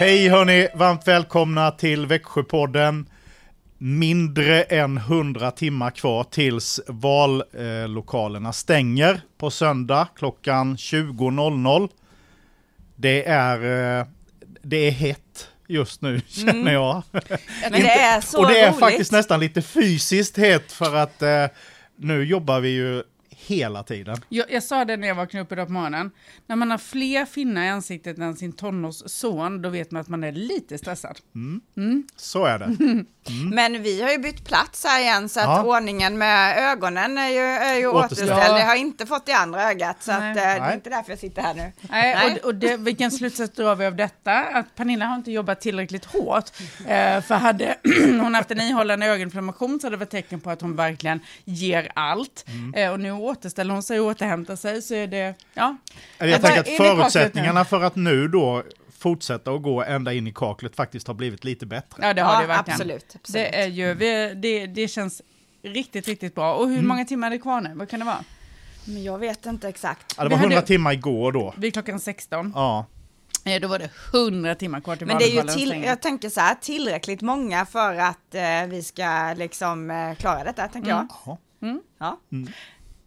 Hej hörni, varmt välkomna till Växjöpodden. Mindre än 100 timmar kvar tills vallokalerna stänger på söndag klockan 20.00. Det är, eh, det är hett just nu känner jag. Men det är så Och det är roligt. faktiskt nästan lite fysiskt hett för att eh, nu jobbar vi ju hela tiden. Jag, jag sa det när jag vaknade upp idag på morgonen. När man har fler finnar i ansiktet än sin tonårsson, då vet man att man är lite stressad. Så är det. Men vi har ju bytt plats här igen så att Ja. ordningen med ögonen är ju, är ju Återställd. Ja. Jag har inte fått det andra ögat så att, Nej. eh, det är inte därför jag sitter här nu. Nej, Nej. och, och det, vilken slutsats drar vi av detta? Att Pernilla har inte jobbat tillräckligt hårt. Eh, för hade hon haft en ihållande ögoninflammation så hade det varit tecken på att hon verkligen ger allt. Eh, och nu återställer hon sig och återhämtar sig så är det, ja. Jag Jag tänker att förutsättningarna för att nu då fortsätta och gå ända in i kaklet faktiskt har blivit lite bättre. Ja, det har Ja, det verkligen. absolut, absolut. Det, är ju, vi, det, det känns riktigt, riktigt bra. Och hur Mm. många timmar är det kvar nu? Vad kan det vara? Men jag vet inte exakt. Ja, det Vi var 100 hade- timmar igår då. Vid klockan 16. Ja, Eh, Då var det 100 timmar kvar till Men det är ju till, jag tänker så här, tillräckligt många för att eh, vi ska liksom eh, klara detta, tänker jag. Jaha. Ja.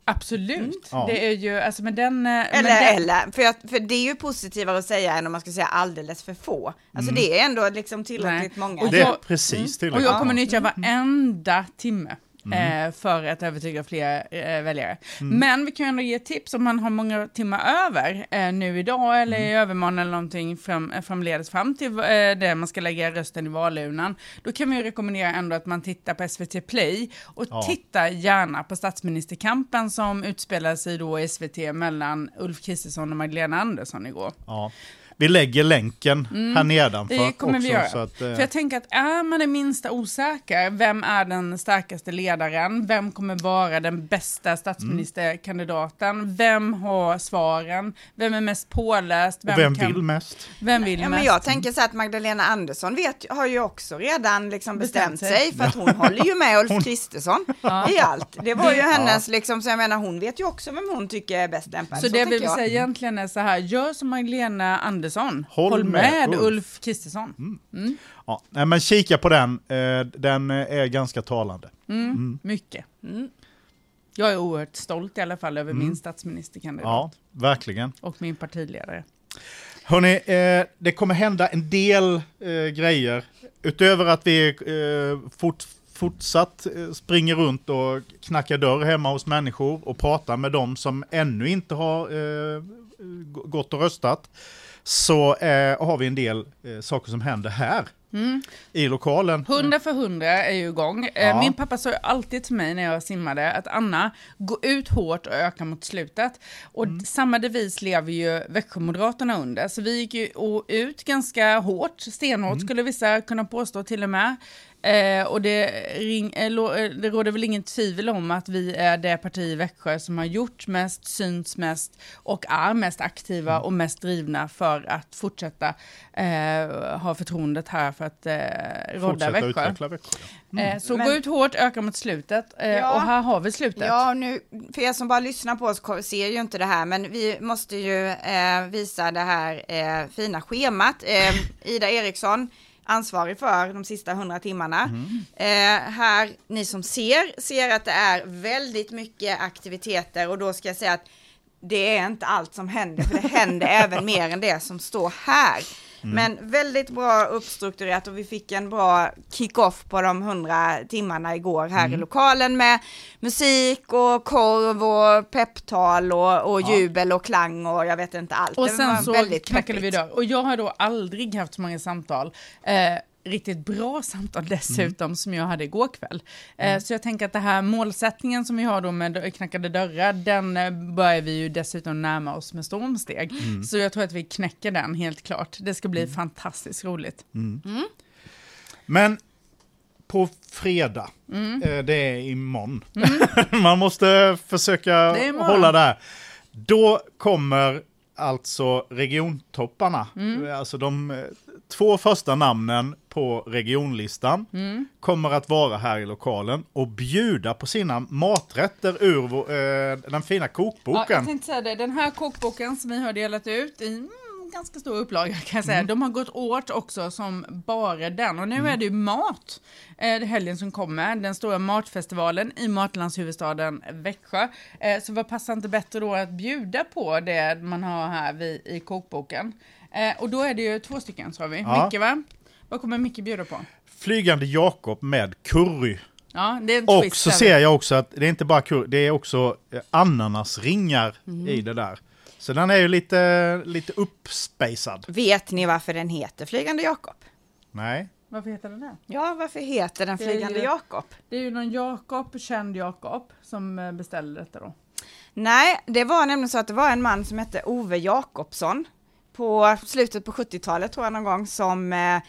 Absolut. Ja. Det är ju, alltså med den... eh, Eller, den, eller för, jag, för det är ju positivare att säga än om man ska säga alldeles för få. Alltså det är ändå liksom tillräckligt Nej. många. Och det är jag- precis Och tillräckligt. jag kommer nyttja Mm. varenda timme. Mm. Eh, för att övertyga fler eh, väljare. Men vi kan ju ändå ge tips om man har många timmar över eh, nu idag eller Mm. i övermorgon eller någonting fram, framledes fram till eh, det man ska lägga rösten i valurnan. Då kan vi rekommendera ändå att man tittar på SVT Play och Ja. titta gärna på statsministerkampen som utspelade sig då i SVT mellan Ulf Kristersson och Magdalena Andersson igår. Ja. Vi lägger länken här nedanför Mm. Det kommer också. vi göra. Så att, eh, För jag tänker att är man det minsta osäker, vem är den starkaste ledaren? Vem kommer vara den bästa statsministerkandidaten? Vem har svaren? Vem är mest påläst? och vem kan, vill mest? Vem vill Ja, mest? men jag tänker så att Magdalena Andersson vet, har ju också redan liksom bestämt, Bestämt sig. sig, för att hon håller ju med Ulf Kristersson i allt. Det var ju hennes, liksom, så jag menar hon vet ju också vem hon tycker är bäst lämpad. så det tänker vi vill säga egentligen är så här, gör som Magdalena Andersson. Håll Håll, med med, Ulf. Kristersson. Ja. Nej, men kika på den. Eh, den är ganska talande. Mycket. Jag är oerhört stolt i alla fall över min statsministerkandidat. Ja, verkligen. Och min partiledare. Hörni, eh, det kommer hända en del eh, grejer. Utöver att vi eh, fort, fortsatt eh, springer runt och knackar dörr hemma hos människor och pratar med dem som ännu inte har eh, gått och röstat. Så eh, har vi en del eh, saker som händer här i lokalen. Hundra för hundra är ju igång. Eh, Ja. Min pappa sa alltid till mig när jag simmade att Anna, gå ut hårt och öka mot slutet. Och Mm. samma devis lever ju Växjömoderaterna under. Så vi gick ju ut ganska hårt, stenhårt Mm. skulle vissa kunna påstå till och med. Eh, och det, ring, eh, lo, eh, det råder väl ingen tvivel om att vi är det parti i Växjö som har gjort mest, synts mest och är mest aktiva och mest drivna för att fortsätta eh, ha förtroendet här för att eh, Fortsätta Växjö. utveckla Växjö. Eh, så Men- gå ut hårt, öka mot slutet. Eh, Ja. Och här har vi slutet. Ja, nu, för er som bara lyssnar på oss ser ju inte det här, men vi måste ju eh, visa det här eh, fina schemat. Eh, Ida Eriksson, ansvarig för de sista hundra timmarna. Eh, här, ni som ser, ser att det är väldigt mycket aktiviteter och då ska jag säga att det är inte allt som händer, för det händer även mer än det som står här. Men väldigt bra uppstrukturerat och vi fick en bra kick-off på de hundra timmarna igår här i lokalen med musik och korv och pepptal och, och Ja. jubel och klang och jag vet inte allt. Och sen så väldigt knackade vi dörr. Och jag har då aldrig haft så många samtal. Eh, riktigt bra samtal dessutom som jag hade igår kväll. Eh, Så jag tänker att det här målsättningen som vi har då med knackade dörrar, den eh, börjar vi ju dessutom närma oss med stormsteg. Så jag tror att vi knäcker den helt klart. Det ska bli fantastiskt roligt. Men på fredag, Mm. eh, det är imorgon. Man måste försöka Det hålla där. Då kommer alltså regiontopparna, Mm. alltså de två första namnen på regionlistan, Mm. kommer att vara här i lokalen och bjuda på sina maträtter ur vår, eh, den fina Ja, kokboken. jag tänkte säga det, den här kokboken som vi har delat ut i mm, ganska stor upplaga kan jag säga. Mm. De har gått åt också som bara den. Och nu Mm. är det ju mat. Eh, helgen som kommer, den stora matfestivalen i matlandshuvudstaden Växjö. Eh, så vad passar inte bättre då att bjuda på det man har här vid, i kokboken? Eh, och då är det ju två stycken sa vi. Ja. Micke va? Vad kommer Micke bjuda på? Flygande Jakob med curry. Ja, det är en Och twist så ser jag också att det är inte bara curry, det är också eh, ananasringar Mm. i det där. Så den är ju lite, lite uppspacad. Vet ni varför den heter Flygande Jakob? Nej. Varför heter den det? Ja, varför heter den Flygande ju- Jakob? Det är ju någon Jakob, känd Jakob, som eh, beställde detta då. Nej, det var nämligen så att det var en man som hette Ove Jakobsson på slutet på 70-talet tror jag någon gång som eh,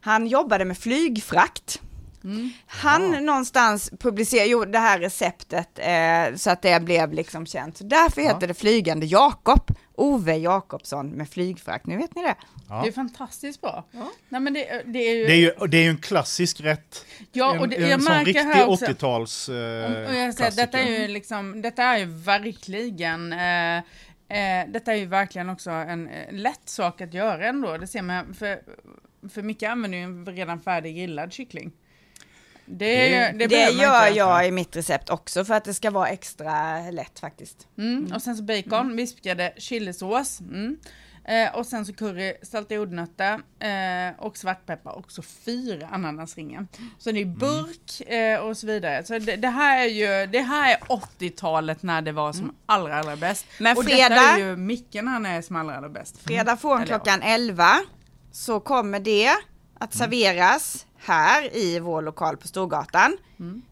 han jobbade med flygfrakt. Han Ja. någonstans publicerade, det här receptet eh, så att det blev liksom känt. Så därför Ja. heter det Flygande Jakob. Ove Jakobsson med flygfrakt, nu vet ni det. Ja. Det är fantastiskt bra. Ja. Nej, men det, det är ju... Det är ju det är ju en klassisk rätt. ja, en och det, en jag sån märker riktig här också... 80-tals Och- eh, och jag säger, detta är ju liksom, detta är ju verkligen, eh, eh, detta är ju verkligen också en eh, lätt sak att göra ändå. Det ser man, för, för Micke använder ju en redan färdig grillad kyckling. Det, Det- det, Det, gör jag i mitt recept också för att det ska vara extra lätt faktiskt. Mm. Och sen så bacon, vispade chilisås. Mm. Eh, och sen så curry, salta jordnötter eh, och svartpeppar och så fyra ananasringar. Så det är burk eh, och så vidare. Så det, det här är ju, det här är 80-talet när det var som allra allra bäst. Men och detta fredag- är ju Micke när han är som allra allra bäst. Fredag från Eller klockan 11 så kommer det att serveras här i vår lokal på Storgatan.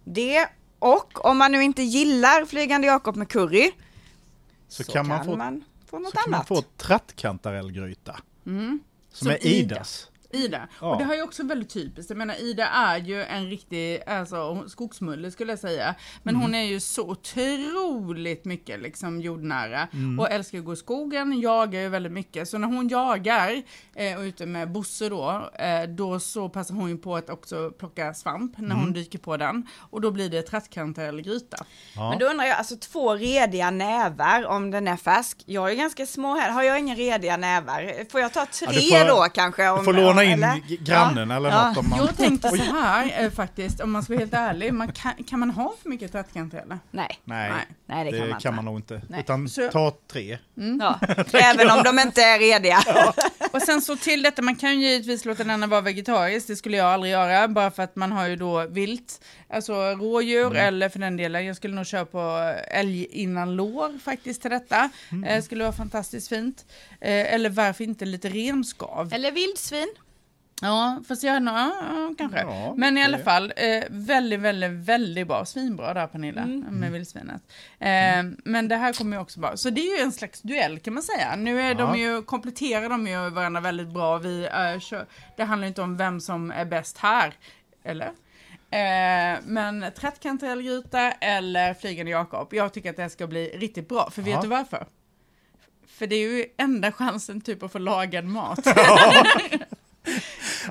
Det och om man nu inte gillar Flygande Jakob med curry Så, så kan man få, man få något så kan man annat. få trattkantarellgryta. Mm. Som, Som är Ida. Idas. Ida. Ja. Och det här är också väldigt typiskt. Jag menar Ida är ju en riktig alltså, skogsmulle skulle jag säga. Men Mm. hon är ju så otroligt mycket liksom jordnära. Mm. Och älskar att gå i skogen, jagar ju väldigt mycket. Så när hon jagar eh, och är ute med Bosse då, eh, då så passar hon ju på att också plocka svamp när Mm. hon dyker på den. Och då blir det trattkantarellgryta. Ja. Men då undrar jag, alltså två rediga nävar om den är färsk. Jag är ganska små här, har jag inga rediga nävar? Får jag ta tre du får- då kanske? Om, Du får låna in eller? grannen eller Ja. något om man... Jag tänkte så här eh, faktiskt, om man ska vara helt ärlig, man kan, kan man ha för mycket trattkantareller? Nej, Nej, Nej. nej det, det, kan man kan inte. man nog inte. Nej. Utan Så- ta tre. Ja. Även om de inte är rediga. Och sen så till detta, man kan ju givetvis låta denna vara vegetarisk, det skulle jag aldrig göra, bara för att man har ju då vilt, alltså rådjur eller för den delen, jag skulle nog köra på älg innan lår faktiskt till detta, eh, skulle vara fantastiskt fint. Eh, eller varför inte lite renskav? Eller vildsvin. Ja, fast jag nog, ja, ja, kanske. Ja, Men i det- alla fall, eh, väldigt, väldigt, väldigt bra. Svinbra där Pernilla, med vildsvinet. Eh, Men det här kommer ju också bra. Så det är ju en slags duell kan man säga. Nu är de Ja. ju, kompletterar de ju varandra väldigt bra. Vi, eh, kör, det handlar inte om vem som är bäst här, eller? Eh, men trattkantarellgryta eller flygande Jakob. Jag tycker att det här ska bli riktigt bra. För vet Ja. du varför? För det är ju enda chansen typ att få lagad mat.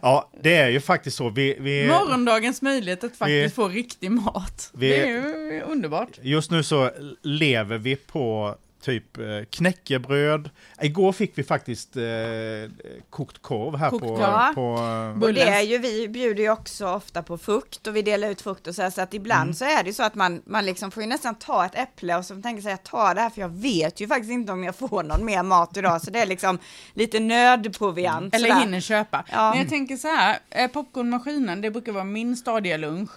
Ja, det är ju faktiskt så. Vi, vi, Morgondagens möjlighet att faktiskt Vi- få riktig mat. Det är ju underbart. just nu så lever vi på typ eh, knäckebröd. Igår fick vi faktiskt eh, kokt korv här Kokt på... korv. på eh, Och det är ju, vi bjuder ju också ofta på frukt och vi delar ut frukt och så här, så att ibland Mm. så är det ju så att man, man liksom får ju nästan ta ett äpple och så tänker sig jag tar det här för jag vet ju faktiskt inte om jag får någon mer mat idag så det är liksom lite nödproviant. Eller sådär. hinner köpa. Ja. Men jag tänker så här, eh, popcornmaskinen, det brukar vara min stadiga lunch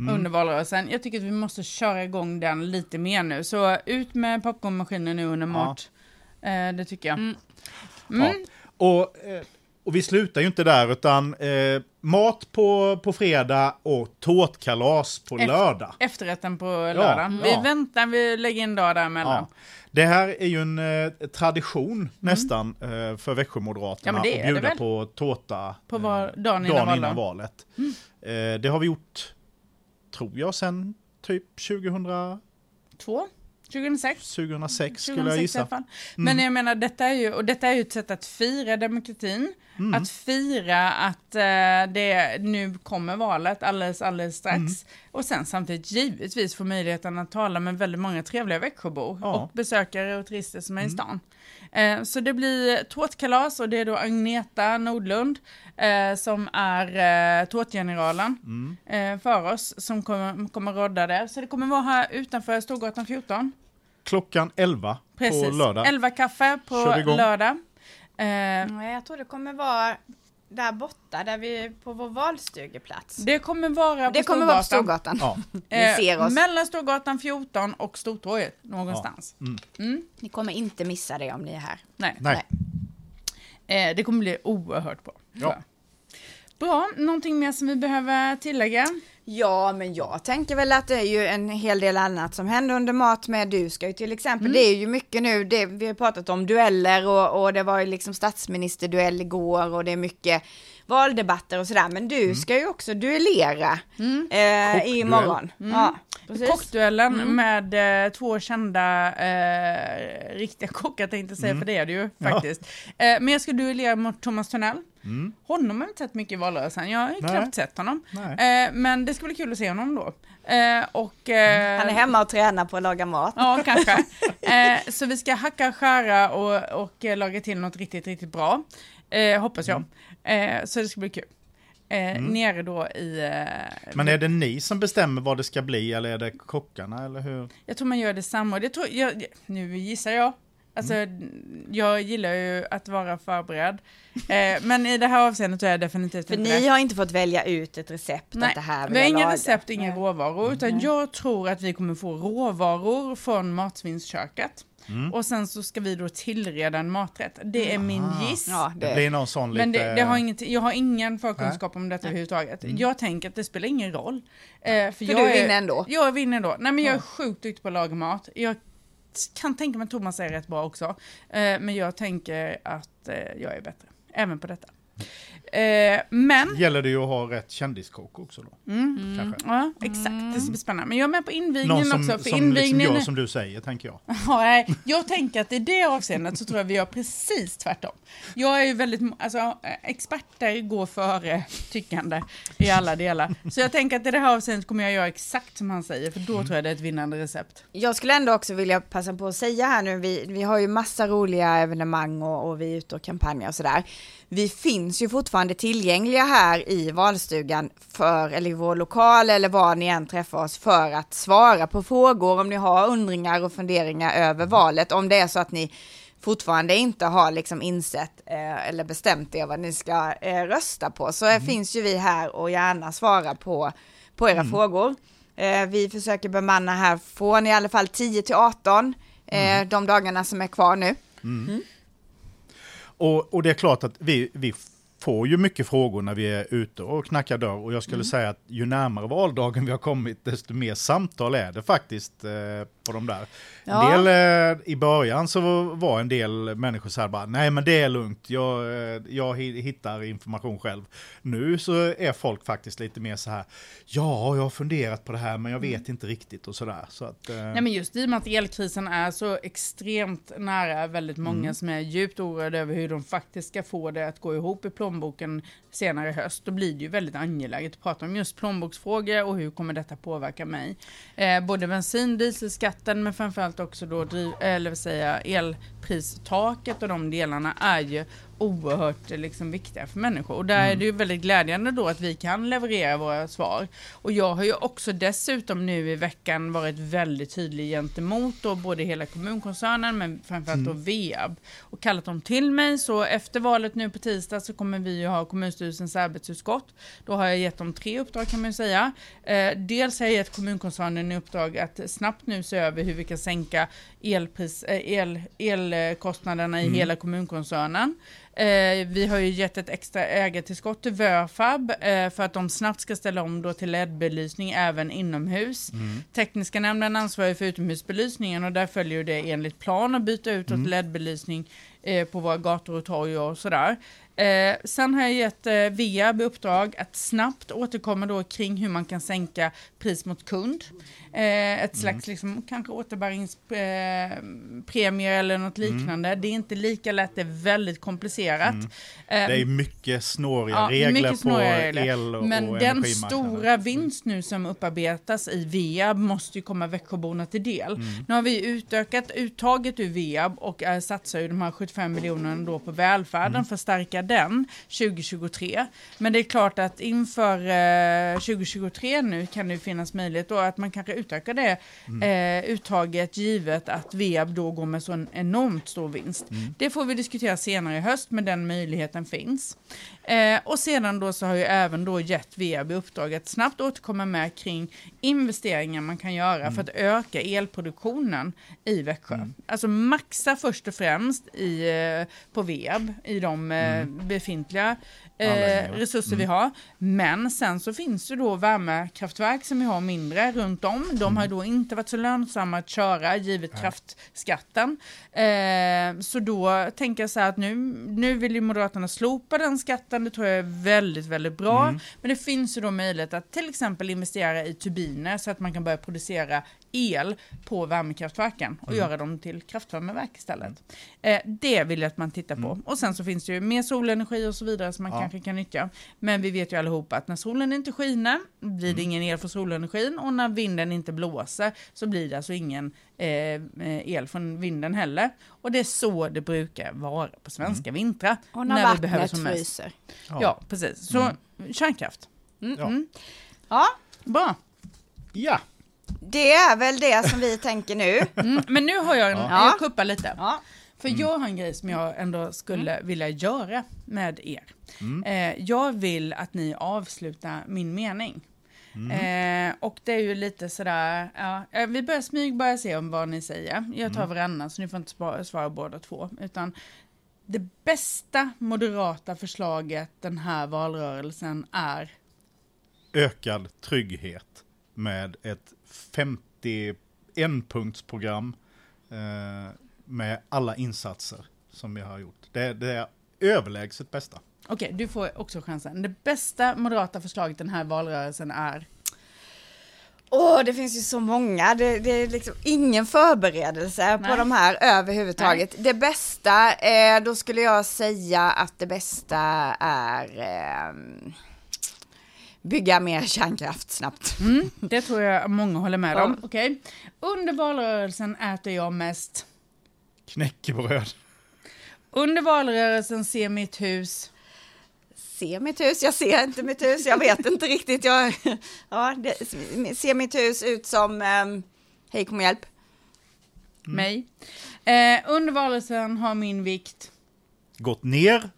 Mm. under valrörelsen. Jag tycker att vi måste köra igång den lite mer nu. Så ut med popcornmaskinen nu under mat. Eh, det tycker jag. Mm. Ja. Och, eh, och vi slutar ju inte där, utan eh, mat på, på fredag och tårtkalas på Efter- lördag. Efterrätten på lördagen. ja. Vi väntar, vi lägger in dag däremellan. Ja. Det här är ju en eh, tradition nästan eh, för Växjömoderaterna Ja, att bjuda på tårta På eh, var, dagen innan dagen valet. innan valet. Eh, det har vi gjort, tror jag, sen typ 2000, Två? 2006. 2006 skulle 2006 jag i gissa. fall. Men jag menar, detta är ju, och detta är ju ett sätt att fira demokratin. Att fira att eh, det nu kommer valet alldeles, alldeles strax. Och sen samtidigt givetvis få möjligheten att tala med väldigt många trevliga Växjöbor Ja. och besökare och turister som är i stan. Eh, så det blir tårtkalas och det är då Agneta Nordlund eh, som är eh, tårtgeneralen eh, för oss som kommer, kommer rodda det. Så det kommer vara här utanför Storgatan 14. Klockan 11 Precis. på lördag. 11 kaffe på lördag. Eh, Nej, jag tror det kommer vara där borta, där vi på vår valstugeplats. det kommer vara på Det kommer vara på Storgatan. Storgatan. Ja, Ni ser oss. Mellan Storgatan 14 och Stortorget någonstans. Ni kommer inte missa det om ni är här. Nej. nej. Eh, det kommer bli oerhört bra. Ja. Bra, någonting mer som vi behöver tillägga? Ja, men jag tänker väl att det är ju en hel del annat som händer under mat med Du ska ju till exempel. Det är ju mycket nu, det, vi har pratat om dueller och, och det var ju liksom statsministerduell igår och det är mycket valdebatter och sådär. Men du ska ju också duellera eh, Kockduell. imorgon. Ja, precis. Kockduellen Mm. med eh, två kända eh, riktiga kockar tänkte jag säga, för det är det ju Mm. Ja. faktiskt. Eh, men jag ska duellera mot Thomas Törnell. Honom har jag inte sett mycket i valrörelsen, jag har Mm. Nej. knappt sett honom. Eh, men det ska bli kul att se honom då. Eh, och, eh, Han är hemma och tränar på att laga mat. Ja, kanske. Eh, så vi ska hacka, skära och, och eh, laga till något riktigt, riktigt bra. Eh, hoppas jag. Eh, så det ska bli kul. Eh, Nere då i... Eh, Men är det ni som bestämmer vad det ska bli eller är det kockarna eller hur? Jag tror man gör det samma. Det tror, jag, nu gissar jag. Alltså, jag gillar ju att vara förberedd. Eh, men i det här avseendet så är jag definitivt För inte ni har inte fått välja ut ett recept Nej, att det här vill vi har inga recept, inga Nej. råvaror, utan jag tror att vi kommer få råvaror från matsvinnsköket. Mm. Och sen så ska vi då tillreda en maträtt. Det är min giss. Ja, Det det, blir någon sån Men lite... det, det har inget, jag har ingen förkunskap om detta överhuvudtaget. Jag tänker att det spelar ingen roll. Eh, för För jag du är- vinner ändå. Jag vinner ändå. Nej men jag är sjukt duktig på att laga mat. Jag kan tänka mig att Thomas är rätt bra också. Eh, men jag tänker att eh, jag är bättre. Även på detta. Eh, men, Gäller det ju att ha rätt kändiskock också då. Mm. Kanske. ja exakt, det ska bli spännande. Men jag är med på Någon invigningen som, också. För som liksom invigningen gör som du säger, tänker jag. Ja, nej, jag tänker att i det avseendet så tror jag vi gör precis tvärtom. Jag är ju väldigt, alltså experter går före tyckande i alla delar. Så jag tänker att i det här avseendet kommer jag göra exakt som han säger, för då tror jag det är ett vinnande recept. Jag skulle ändå också vilja passa på att säga här nu, vi, vi har ju massa roliga evenemang och, och vi är ute och kampanjar och sådär. Vi finns ju fortfarande tillgängliga här i valstugan för, eller i vår lokal eller var ni än träffar oss för att svara på frågor om ni har undringar och funderingar över valet. Om det är så att ni fortfarande inte har liksom insett eh, eller bestämt er vad ni ska eh, rösta på så finns ju vi här och gärna svara på, på era frågor. Eh, vi försöker bemanna här från i alla fall 10 till 18 eh, de dagarna som är kvar nu. Och, och det är klart att vi, vi får ju mycket frågor när vi är ute och knackar dörr. Och jag skulle Mm. säga att ju närmare valdagen vi har kommit, desto mer samtal är det faktiskt eh, på de där. Ja. En del, eh, I början så var en del människor så här bara, nej men det är lugnt, jag, eh, jag hi- hittar information själv. Nu så är folk faktiskt lite mer så här, ja, jag har funderat på det här men jag vet inte riktigt och sådär. Så att, eh, Nej men just i och med att elkrisen är så extremt nära väldigt många som är djupt oroade över hur de faktiskt ska få det att gå ihop i plånboken senare i höst, då blir det ju väldigt angeläget att prata om just plånboksfrågor och hur kommer detta påverka mig. Eh, både bensin, skatten men framförallt också då driv, eller säga, elpristaket och de delarna är ju oerhört liksom, viktiga för människor. Och där är det ju väldigt glädjande då att vi kan leverera våra svar. Och jag har ju också dessutom nu i veckan varit väldigt tydlig gentemot då både hela kommunkoncernen men framförallt då VEAB och kallat dem till mig. Så efter valet nu på tisdag så kommer vi ju ha kommunstyrelsens arbetsutskott. Då har jag gett dem tre uppdrag kan man ju säga. Eh, dels har jag gett kommunkoncernen i uppdrag att snabbt nu se över hur vi kan sänka elpris, eh, el, elkostnaderna i hela kommunkoncernen. Eh, vi har ju gett ett extra ägartillskott till Vöfab eh, för att de snabbt ska ställa om då till LED-belysning även inomhus. Mm. Tekniska nämnden ansvarar för utomhusbelysningen och där följer det enligt plan att byta ut Mm. LED-belysning eh, på våra gator och torg och sådär. Eh, sen har jag gett eh, Veab i uppdrag att snabbt återkomma då kring hur man kan sänka pris mot kund. Eh, ett slags liksom, kanske återbäringspremier eh, eller något liknande. Det är inte lika lätt, det är väldigt komplicerat. Eh, Det är mycket snåriga Ja, regler mycket på snåriga regler. el och Men och den stora vinst nu som upparbetas i Veab måste ju komma Växjöborna till del. Mm. Nu har vi utökat uttaget ur Veab och satsar ju de här 75 miljonerna då på välfärden Mm. för att stärka den 2023. Men det är klart att inför eh, 2023 nu kan det finnas möjlighet då att man kanske utökar det Mm. eh, uttaget givet att Veab då går med så en enormt stor vinst. Mm. Det får vi diskutera senare i höst, men den möjligheten finns. Eh, och sedan då så har ju även då gett Veab i uppdrag att snabbt återkomma med kring investeringar man kan göra Mm. för att öka elproduktionen i Växjö. Alltså maxa först och främst i, eh, på Veab i de eh, befintliga eh, resurser vi har. Men sen så finns det då värmekraftverk som vi har mindre runt om. De har ju då inte varit så lönsamma att köra givet kraftskatten. Eh, så då tänker jag så här att nu, nu vill ju Moderaterna slopa den skatten. Det tror jag är väldigt, väldigt bra. Men det finns ju då möjlighet att till exempel investera i turbiner så att man kan börja producera el på värmekraftverken och göra dem till kraftvärmeverk istället. Eh, det vill jag att man tittar på. Och sen så finns det ju mer solenergi och så vidare som man Ja. kanske kan nyttja. Men vi vet ju allihopa att när solen inte skiner blir det ingen el från solenergin och när vinden inte blåser så blir det alltså ingen eh, eh, el från vinden heller. Och det är så det brukar vara på svenska vintrar. Och när, vattnet som mest. fryser. Ja. precis. Så kärnkraft. Ja. Mm. Ja, Bra. ja, det är väl det som vi tänker nu. Mm. Men nu har jag en, Ja. jag kuppar lite. Ja. För jag har en grej som jag ändå skulle vilja göra med er. Mm. Eh, jag vill att ni avslutar min mening. Eh, och det är ju lite sådär, ja, eh, vi börjar smyg börja se om vad ni säger. Jag tar varannan så ni får inte svara, svara båda två. Utan det bästa moderata förslaget den här valrörelsen är ökad trygghet med ett 51-punktsprogram eh, med alla insatser som vi har gjort. Det, det är överlägset bästa. Okej, du får också chansen. Det bästa moderata förslaget den här valrörelsen är Åh, det finns ju så många. Det, det är liksom ingen förberedelse Nej. på de här överhuvudtaget. Det bästa, eh, då skulle jag säga att det bästa är eh, bygga mer kärnkraft snabbt. Mm, det tror jag många håller med Ja. om. Okej. Under valrörelsen äter jag mest. Knäckebröd. Under valrörelsen ser mitt hus. Se mitt hus, jag ser inte mitt hus, jag vet inte riktigt. Jag, ja, det, ser mitt hus ut som, eh, hej kom och hjälp. Mig. Eh, under valrörelsen har min vikt. Gått ner.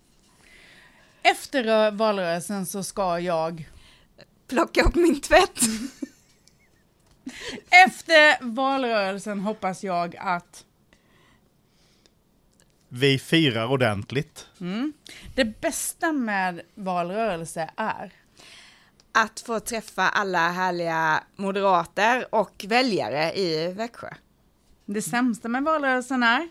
Efter valrörelsen så ska jag. Plocka upp min tvätt. Efter valrörelsen hoppas jag att. Vi firar ordentligt. Mm, det bästa med valrörelse är. Att få träffa alla härliga moderater och väljare i Växjö. Det sämsta med valrörelsen är.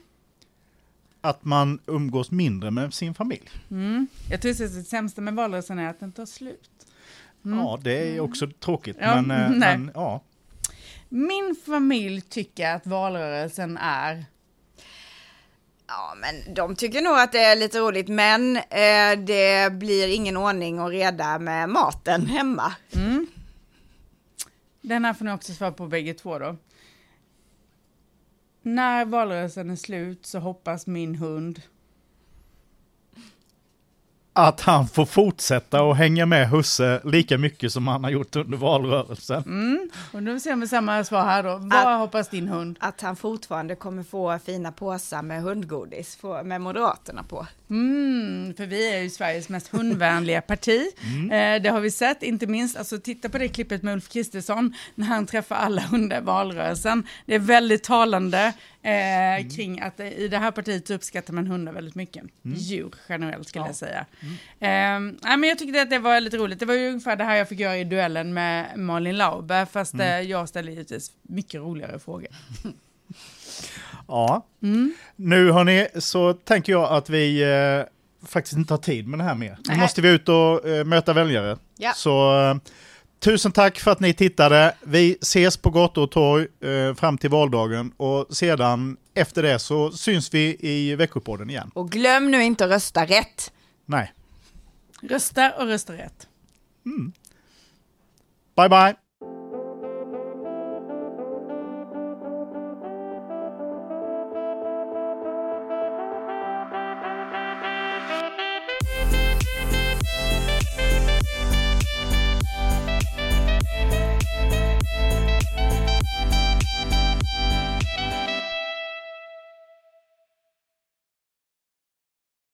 Att man umgås mindre med sin familj. Mm, jag tror att det sämsta med valrörelsen är att den tar slut. Ja, det är också tråkigt. Ja, men, eh, men ja, Min familj tycker att valrörelsen är. Ja, men de tycker nog att det är lite roligt, men eh, det blir ingen ordning och reda med maten hemma. Mm. Den här får ni också svara på bägge två då. När valrörelsen är slut så hoppas min hund. Att han får fortsätta och hänga med husse lika mycket som han har gjort under valrörelsen. Mm. Och då ser vi samma svar här då. Vad Att- hoppas din hund? Att han fortfarande kommer få fina påsar med hundgodis med Moderaterna på. Mm, för vi är ju Sveriges mest hundvänliga parti. Eh, det har vi sett, inte minst, alltså titta på det klippet med Ulf Kristersson när han träffar alla hundar i valrörelsen. Det är väldigt talande. Eh, Kring att eh, i det här partiet uppskattar man hundar väldigt mycket. Mm. Djur generellt skulle jag säga. Eh, nej, men jag tyckte att det var lite roligt. Det var ju ungefär det här jag fick göra i duellen med Malin Lauber. Fast Mm. eh, jag ställde givetvis mycket roligare frågor. Ja. Nu hörni, så tänker jag att vi eh, faktiskt inte har tid med det här mer. Nu måste vi ut och eh, möta väljare. Ja. Så eh, tusen tack för att ni tittade. Vi ses på gator och torg eh, fram till valdagen och sedan efter det så syns vi i veckopodden igen. Och glöm nu inte att rösta rätt. Nej. Rösta och rösta rätt. Bye bye!